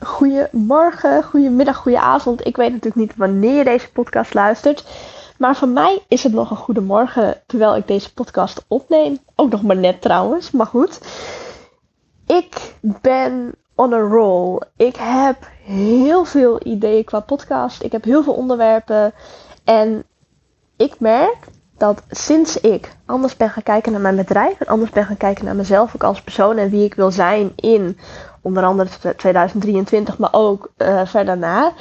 goedemorgen, goedemiddag, goedenavond. Ik weet natuurlijk niet wanneer je deze podcast luistert. Maar voor mij is het nog een goede morgen terwijl ik deze podcast opneem. Ook nog maar net trouwens, maar goed. Ik ben on a roll. Ik heb heel veel ideeën qua podcast. Ik heb heel veel onderwerpen. En ik merk dat sinds ik anders ben gaan kijken naar mijn bedrijf en anders ben gaan kijken naar mezelf ook als persoon en wie ik wil zijn in onder andere 2023, maar ook uh, verder na,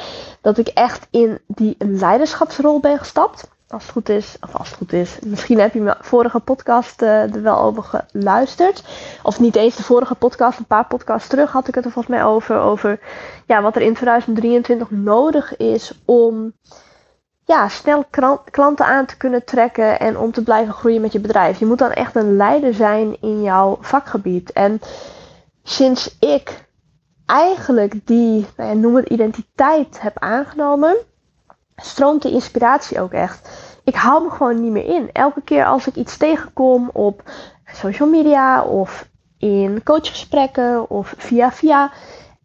dat ik echt in die leiderschapsrol ben gestapt. Als het goed is, of als het goed is. Misschien heb je mijn vorige podcast uh, er wel over geluisterd. Of niet eens de vorige podcast, een paar podcasts terug had ik het er volgens mij over. Over ja, wat er in 2023 nodig is om ja, snel klanten aan te kunnen trekken en om te blijven groeien met je bedrijf. Je moet dan echt een leider zijn in jouw vakgebied. En sinds ik eigenlijk die, nou noem het identiteit heb aangenomen, stroomt de inspiratie ook echt. Ik hou me gewoon niet meer in. Elke keer als ik iets tegenkom op social media of in coachgesprekken of via via.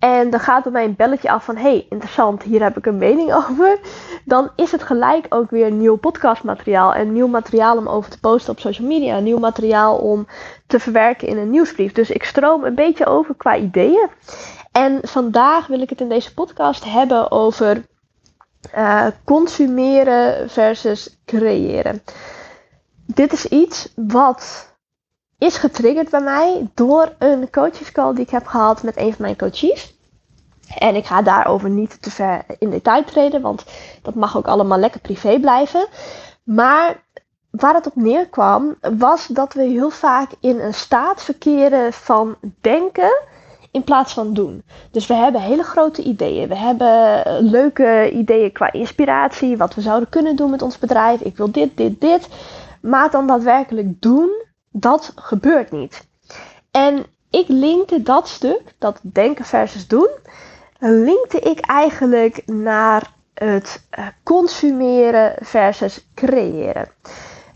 En dan gaat bij mij een belletje af van hey, interessant, hier heb ik een mening over. Dan is het gelijk ook weer nieuw podcastmateriaal en nieuw materiaal om over te posten op social media. Nieuw materiaal om te verwerken in een nieuwsbrief. Dus ik stroom een beetje over qua ideeën. En vandaag wil ik het in deze podcast hebben over uh, consumeren versus creëren. Dit is iets wat is getriggerd bij mij door een coachescall die ik heb gehad met een van mijn coaches. En ik ga daarover niet te ver in detail treden, want dat mag ook allemaal lekker privé blijven. Maar waar het op neerkwam, was dat we heel vaak in een staat verkeren van denken in plaats van doen. Dus we hebben hele grote ideeën. We hebben leuke ideeën qua inspiratie, wat we zouden kunnen doen met ons bedrijf. Ik wil dit, dit, dit. Maar dan daadwerkelijk doen, dat gebeurt niet. En ik linkte dat stuk, dat denken versus doen, linkte ik eigenlijk naar het eh, consumeren versus creëren.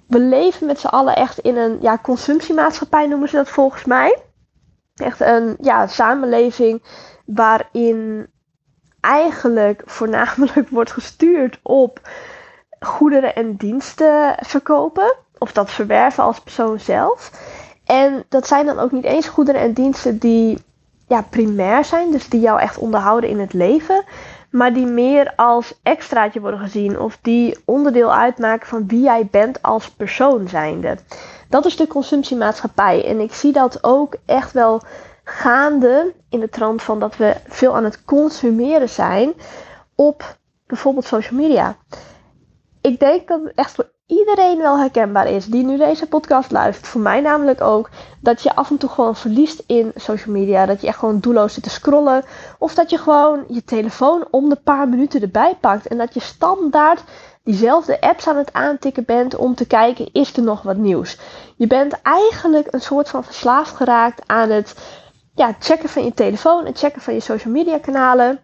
We leven met z'n allen echt in een ja, consumptiemaatschappij, noemen ze dat volgens mij. Echt een ja, samenleving waarin eigenlijk voornamelijk wordt gestuurd op goederen en diensten verkopen. Of dat verwerven als persoon zelf. En dat zijn dan ook niet eens goederen en diensten die ja, primair zijn, dus die jou echt onderhouden in het leven, maar die meer als extraatje worden gezien of die onderdeel uitmaken van wie jij bent als persoon zijnde. Dat is de consumptiemaatschappij en ik zie dat ook echt wel gaande in de trant van dat we veel aan het consumeren zijn op bijvoorbeeld social media. Ik denk dat het echt iedereen wel herkenbaar is die nu deze podcast luistert. Voor mij namelijk ook. Dat je af en toe gewoon verliest in social media. Dat je echt gewoon doelloos zit te scrollen. Of dat je gewoon je telefoon om de paar minuten erbij pakt. En dat je standaard diezelfde apps aan het aantikken bent om te kijken, is er nog wat nieuws? Je bent eigenlijk een soort van verslaafd geraakt aan het ja, checken van je telefoon, het checken van je social media kanalen.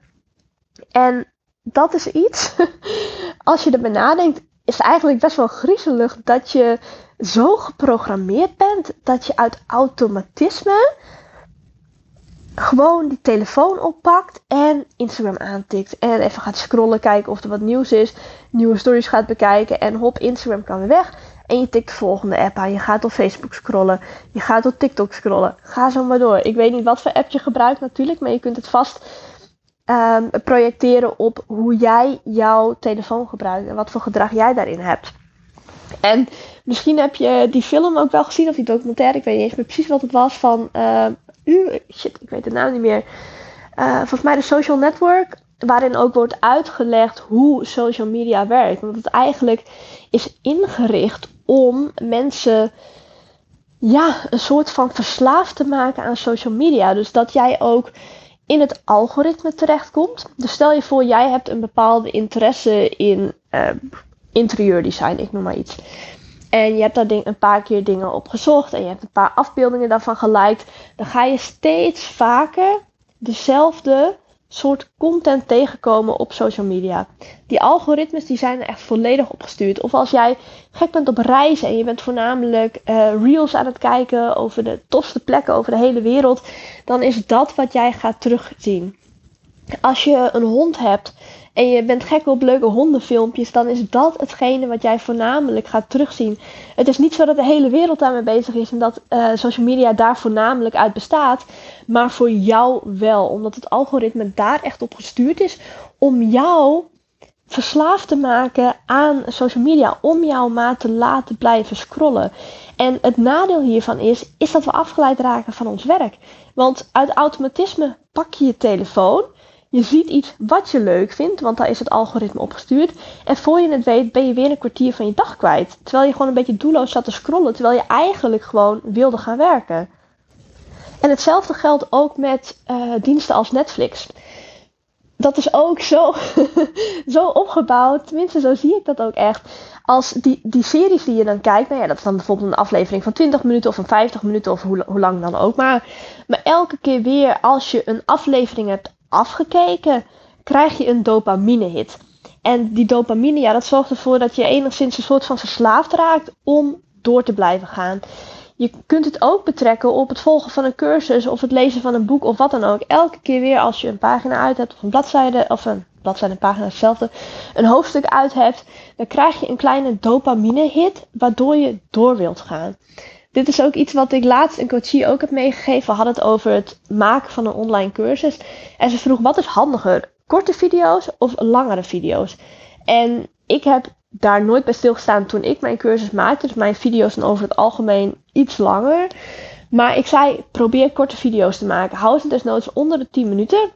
En dat is iets, als je erbij nadenkt, is eigenlijk best wel griezelig dat je zo geprogrammeerd bent dat je uit automatisme gewoon die telefoon oppakt en Instagram aantikt. En even gaat scrollen, kijken of er wat nieuws is. Nieuwe stories gaat bekijken en hop, Instagram kan weer weg. En je tikt de volgende app aan. Je gaat op Facebook scrollen. Je gaat op TikTok scrollen. Ga zo maar door. Ik weet niet wat voor app je gebruikt natuurlijk, maar je kunt het vast um, projecteren op hoe jij jouw telefoon gebruikt en wat voor gedrag jij daarin hebt. En misschien heb je die film ook wel gezien, of die documentaire, ik weet niet eens meer precies wat het was, van uh, u, shit, ik weet de naam niet meer. Uh, volgens mij de Social Network, waarin ook wordt uitgelegd hoe social media werkt. Want het eigenlijk is ingericht om mensen ja, een soort van verslaafd te maken aan social media. Dus dat jij ook in het algoritme terechtkomt. Dus stel je voor, jij hebt een bepaalde interesse in uh, interieurdesign, ik noem maar iets. En je hebt daar een paar keer dingen op gezocht en je hebt een paar afbeeldingen daarvan geliked. Dan ga je steeds vaker dezelfde soort content tegenkomen op social media. Die algoritmes die zijn er echt volledig opgestuurd. Of als jij gek bent op reizen en je bent voornamelijk uh, reels aan het kijken over de tofste plekken over de hele wereld, dan is dat wat jij gaat terugzien. Als je een hond hebt en je bent gek op leuke hondenfilmpjes, dan is dat hetgene wat jij voornamelijk gaat terugzien. Het is niet zo dat de hele wereld daarmee bezig is en dat uh, social media daar voornamelijk uit bestaat, maar voor jou wel, omdat het algoritme daar echt op gestuurd is om jou verslaafd te maken aan social media, om jou maar te laten blijven scrollen. En het nadeel hiervan is, is dat we afgeleid raken van ons werk. Want uit automatisme pak je je telefoon je ziet iets wat je leuk vindt, want daar is het algoritme op gestuurd. En voor je het weet ben je weer een kwartier van je dag kwijt. Terwijl je gewoon een beetje doelloos zat te scrollen, terwijl je eigenlijk gewoon wilde gaan werken. En hetzelfde geldt ook met uh, diensten als Netflix. Dat is ook zo, zo opgebouwd, tenminste zo zie ik dat ook echt. Als die, die series die je dan kijkt, nou ja, dat is dan bijvoorbeeld een aflevering van 20 minuten of een 50 minuten of hoe, hoe lang dan ook maar. Maar elke keer weer als je een aflevering hebt afgekeken, krijg je een dopamine hit. En die dopamine, ja, dat zorgt ervoor dat je enigszins een soort van verslaafd raakt om door te blijven gaan. Je kunt het ook betrekken op het volgen van een cursus of het lezen van een boek of wat dan ook. Elke keer weer als je een pagina uit hebt of een bladzijde of een bladzijde, een pagina hetzelfde, een hoofdstuk uit hebt, dan krijg je een kleine dopamine hit waardoor je door wilt gaan dit is ook iets wat ik laatst een coachie ook heb meegegeven. We hadden het over het maken van een online cursus. En ze vroeg, wat is handiger? Korte video's of langere video's? En ik heb daar nooit bij stilgestaan toen ik mijn cursus maakte. Dus mijn video's zijn over het algemeen iets langer. Maar ik zei, probeer korte video's te maken. Hou ze desnoods onder de 10 minuten.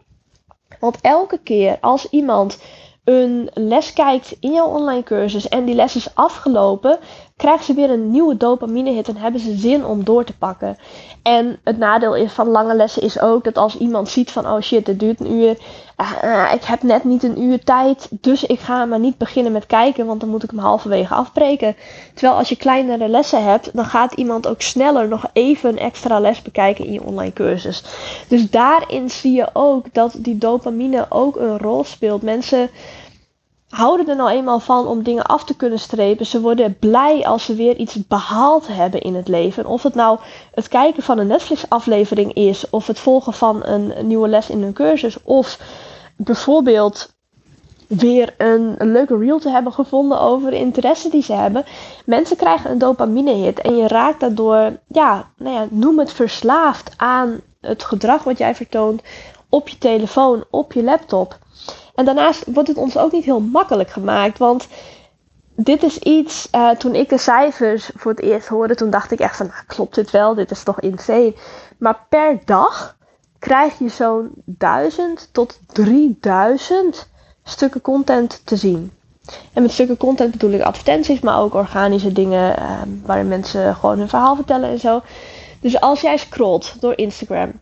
Want elke keer als iemand een les kijkt in jouw online cursus en die les is afgelopen, krijgen ze weer een nieuwe dopamine hit en hebben ze zin om door te pakken. En het nadeel is van lange lessen is ook dat als iemand ziet van oh shit, het duurt een uur, uh, ik heb net niet een uur tijd, dus ik ga maar niet beginnen met kijken, want dan moet ik hem halverwege afbreken. Terwijl als je kleinere lessen hebt, dan gaat iemand ook sneller nog even een extra les bekijken in je online cursus. Dus daarin zie je ook dat die dopamine ook een rol speelt. Mensen houden er nou eenmaal van om dingen af te kunnen strepen. Ze worden blij als ze weer iets behaald hebben in het leven. Of het nou het kijken van een Netflix-aflevering is, of het volgen van een nieuwe les in een cursus, of bijvoorbeeld weer een, leuke reel te hebben gevonden over de interesse die ze hebben. Mensen krijgen een dopamine hit en je raakt daardoor, ja, nou ja, noem het verslaafd aan het gedrag wat jij vertoont op je telefoon, op je laptop. En daarnaast wordt het ons ook niet heel makkelijk gemaakt. Want dit is iets, uh, toen ik de cijfers voor het eerst hoorde, toen dacht ik echt van, nou, klopt dit wel? Dit is toch insane. Maar per dag krijg je zo'n 1000 tot 3000 stukken content te zien. En met stukken content bedoel ik advertenties, maar ook organische dingen uh, waarin mensen gewoon hun verhaal vertellen en zo. Dus als jij scrolt door Instagram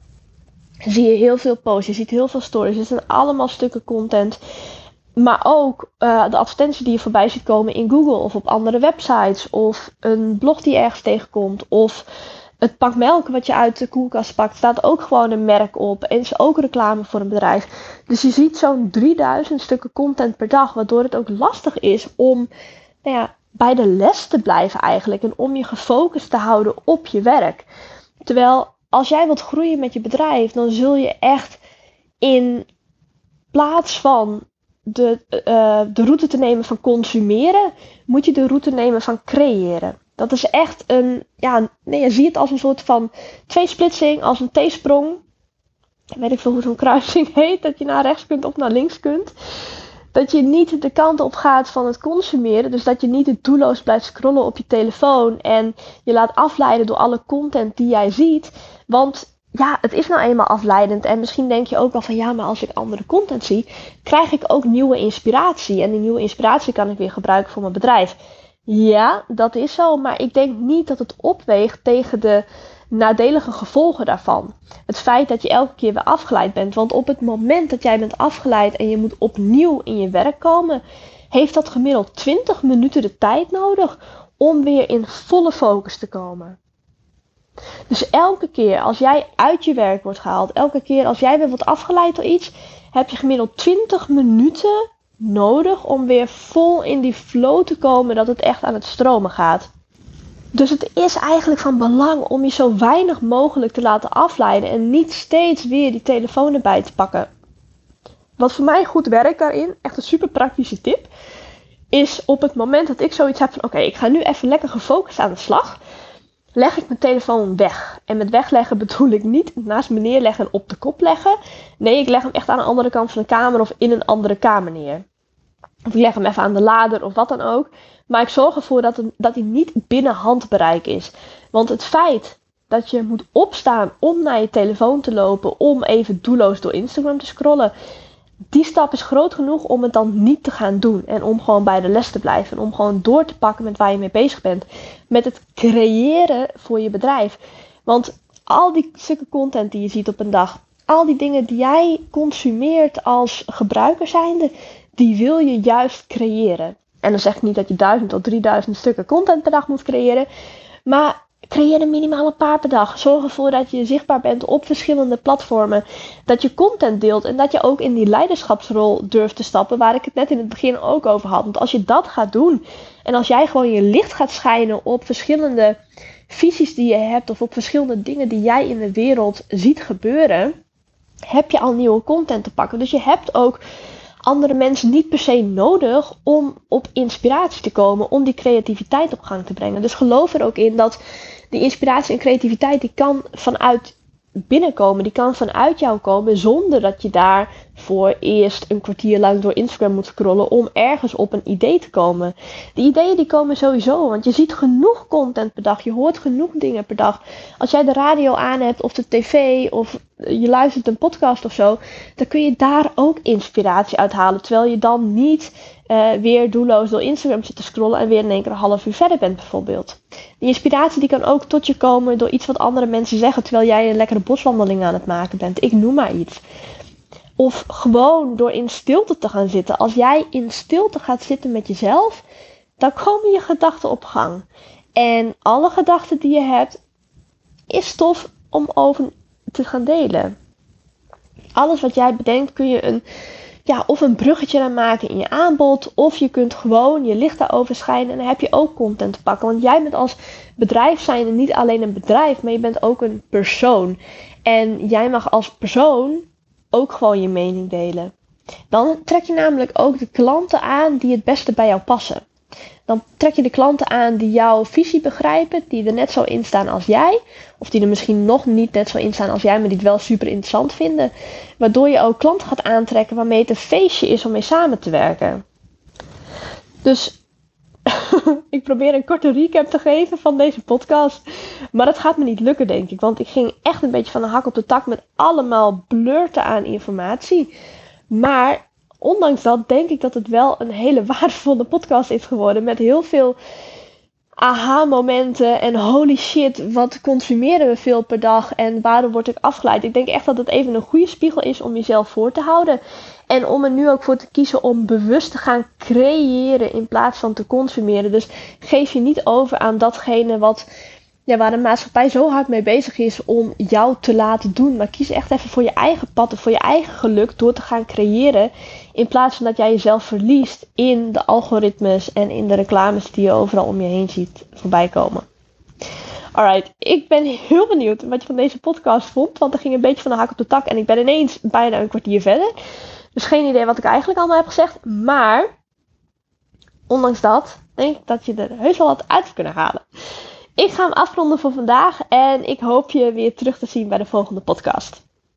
zie je heel veel posts, je ziet heel veel stories. Het zijn allemaal stukken content. Maar ook uh, de advertentie die je voorbij ziet komen in Google of op andere websites. Of een blog die ergens tegenkomt. Of het pak melk wat je uit de koelkast pakt, staat ook gewoon een merk op. En is ook reclame voor een bedrijf. Dus je ziet zo'n 3000 stukken content per dag. Waardoor het ook lastig is om nou ja, bij de les te blijven eigenlijk. En om je gefocust te houden op je werk. Terwijl als jij wilt groeien met je bedrijf, dan zul je echt in plaats van de, uh, de route te nemen van consumeren, moet je de route nemen van creëren. Dat is echt een, ja, nee, je ziet het als een soort van tweesplitsing, als een T-sprong. Weet ik veel hoe zo'n kruising heet, dat je naar rechts kunt of naar links kunt dat je niet de kant op gaat van het consumeren. Dus dat je niet doelloos blijft scrollen op je telefoon en je laat afleiden door alle content die jij ziet. Want ja, het is nou eenmaal afleidend. En misschien denk je ook wel van ja, maar als ik andere content zie, krijg ik ook nieuwe inspiratie. En die nieuwe inspiratie kan ik weer gebruiken voor mijn bedrijf. Ja, dat is zo. Maar ik denk niet dat het opweegt tegen de nadelige gevolgen daarvan. Het feit dat je elke keer weer afgeleid bent. Want op het moment dat jij bent afgeleid en je moet opnieuw in je werk komen, heeft dat gemiddeld 20 minuten de tijd nodig om weer in volle focus te komen. Dus elke keer als jij uit je werk wordt gehaald, elke keer als jij weer wordt afgeleid door iets, heb je gemiddeld 20 minuten nodig om weer vol in die flow te komen dat het echt aan het stromen gaat. Dus het is eigenlijk van belang om je zo weinig mogelijk te laten afleiden en niet steeds weer die telefoon erbij te pakken. Wat voor mij goed werkt daarin, echt een super praktische tip, is op het moment dat ik zoiets heb van oké, ik ga nu even lekker gefocust aan de slag, leg ik mijn telefoon weg. En met wegleggen bedoel ik niet naast me neerleggen en op de kop leggen. Nee, ik leg hem echt aan de andere kant van de kamer of in een andere kamer neer. Of ik leg hem even aan de lader of wat dan ook. Maar ik zorg ervoor dat, het, dat hij niet binnen handbereik is. Want het feit dat je moet opstaan om naar je telefoon te lopen, om even doelloos door Instagram te scrollen, die stap is groot genoeg om het dan niet te gaan doen. En om gewoon bij de les te blijven. En om gewoon door te pakken met waar je mee bezig bent. Met het creëren voor je bedrijf. Want al die stukken content die je ziet op een dag. Al die dingen die jij consumeert als gebruiker zijnde. Die wil je juist creëren. En dan zeg ik niet dat je duizend tot 3000 stukken content per dag moet creëren. Maar creëer er minimaal een paar per dag. Zorg ervoor dat je zichtbaar bent op verschillende platformen. Dat je content deelt en dat je ook in die leiderschapsrol durft te stappen, waar ik het net in het begin ook over had. Want als je dat gaat doen en als jij gewoon je licht gaat schijnen op verschillende visies die je hebt of op verschillende dingen die jij in de wereld ziet gebeuren, heb je al nieuwe content te pakken. Dus je hebt ook andere mensen niet per se nodig om op inspiratie te komen, om die creativiteit op gang te brengen. Dus geloof er ook in dat die inspiratie en creativiteit die kan vanuit binnenkomen, die kan vanuit jou komen zonder dat je daar voor eerst een kwartier lang door Instagram moet scrollen om ergens op een idee te komen. Die ideeën die komen sowieso, want je ziet genoeg content per dag, je hoort genoeg dingen per dag. Als jij de radio aan hebt of de tv of je luistert een podcast of zo, dan kun je daar ook inspiratie uit halen, terwijl je dan niet uh, weer doelloos door Instagram zit te scrollen en weer in één keer een half uur verder bent bijvoorbeeld. Die inspiratie die kan ook tot je komen door iets wat andere mensen zeggen terwijl jij een lekkere boswandeling aan het maken bent. Ik noem maar iets. Of gewoon door in stilte te gaan zitten. Als jij in stilte gaat zitten met jezelf, dan komen je gedachten op gang. En alle gedachten die je hebt, is stof om over te gaan delen. Alles wat jij bedenkt kun je een ja, of een bruggetje aan maken in je aanbod. Of je kunt gewoon je licht daarover schijnen en dan heb je ook content te pakken. Want jij bent als bedrijf zijnde niet alleen een bedrijf, maar je bent ook een persoon. En jij mag als persoon ook gewoon je mening delen. Dan trek je namelijk ook de klanten aan die het beste bij jou passen. Dan trek je de klanten aan die jouw visie begrijpen, die er net zo in staan als jij. Of die er misschien nog niet net zo in staan als jij, maar die het wel super interessant vinden. Waardoor je ook klanten gaat aantrekken waarmee het een feestje is om mee samen te werken. Dus ik probeer een korte recap te geven van deze podcast. Maar dat gaat me niet lukken, denk ik. Want ik ging echt een beetje van de hak op de tak met allemaal blurten aan informatie. Maar ondanks dat denk ik dat het wel een hele waardevolle podcast is geworden. Met heel veel aha-momenten en holy shit, wat consumeren we veel per dag en waarom word ik afgeleid? Ik denk echt dat het even een goede spiegel is om jezelf voor te houden. En om er nu ook voor te kiezen om bewust te gaan creëren in plaats van te consumeren. Dus geef je niet over aan datgene wat ja, waar de maatschappij zo hard mee bezig is om jou te laten doen. Maar kies echt even voor je eigen pad en voor je eigen geluk door te gaan creëren. In plaats van dat jij jezelf verliest in de algoritmes en in de reclames die je overal om je heen ziet voorbij komen. Alright, ik ben heel benieuwd wat je van deze podcast vond. Want er ging een beetje van de hak op de tak en ik ben ineens bijna een kwartier verder. Dus geen idee wat ik eigenlijk allemaal heb gezegd. Maar, ondanks dat, denk ik dat je er heus wel wat uit hebt kunnen halen. Ik ga hem afronden voor vandaag en ik hoop je weer terug te zien bij de volgende podcast.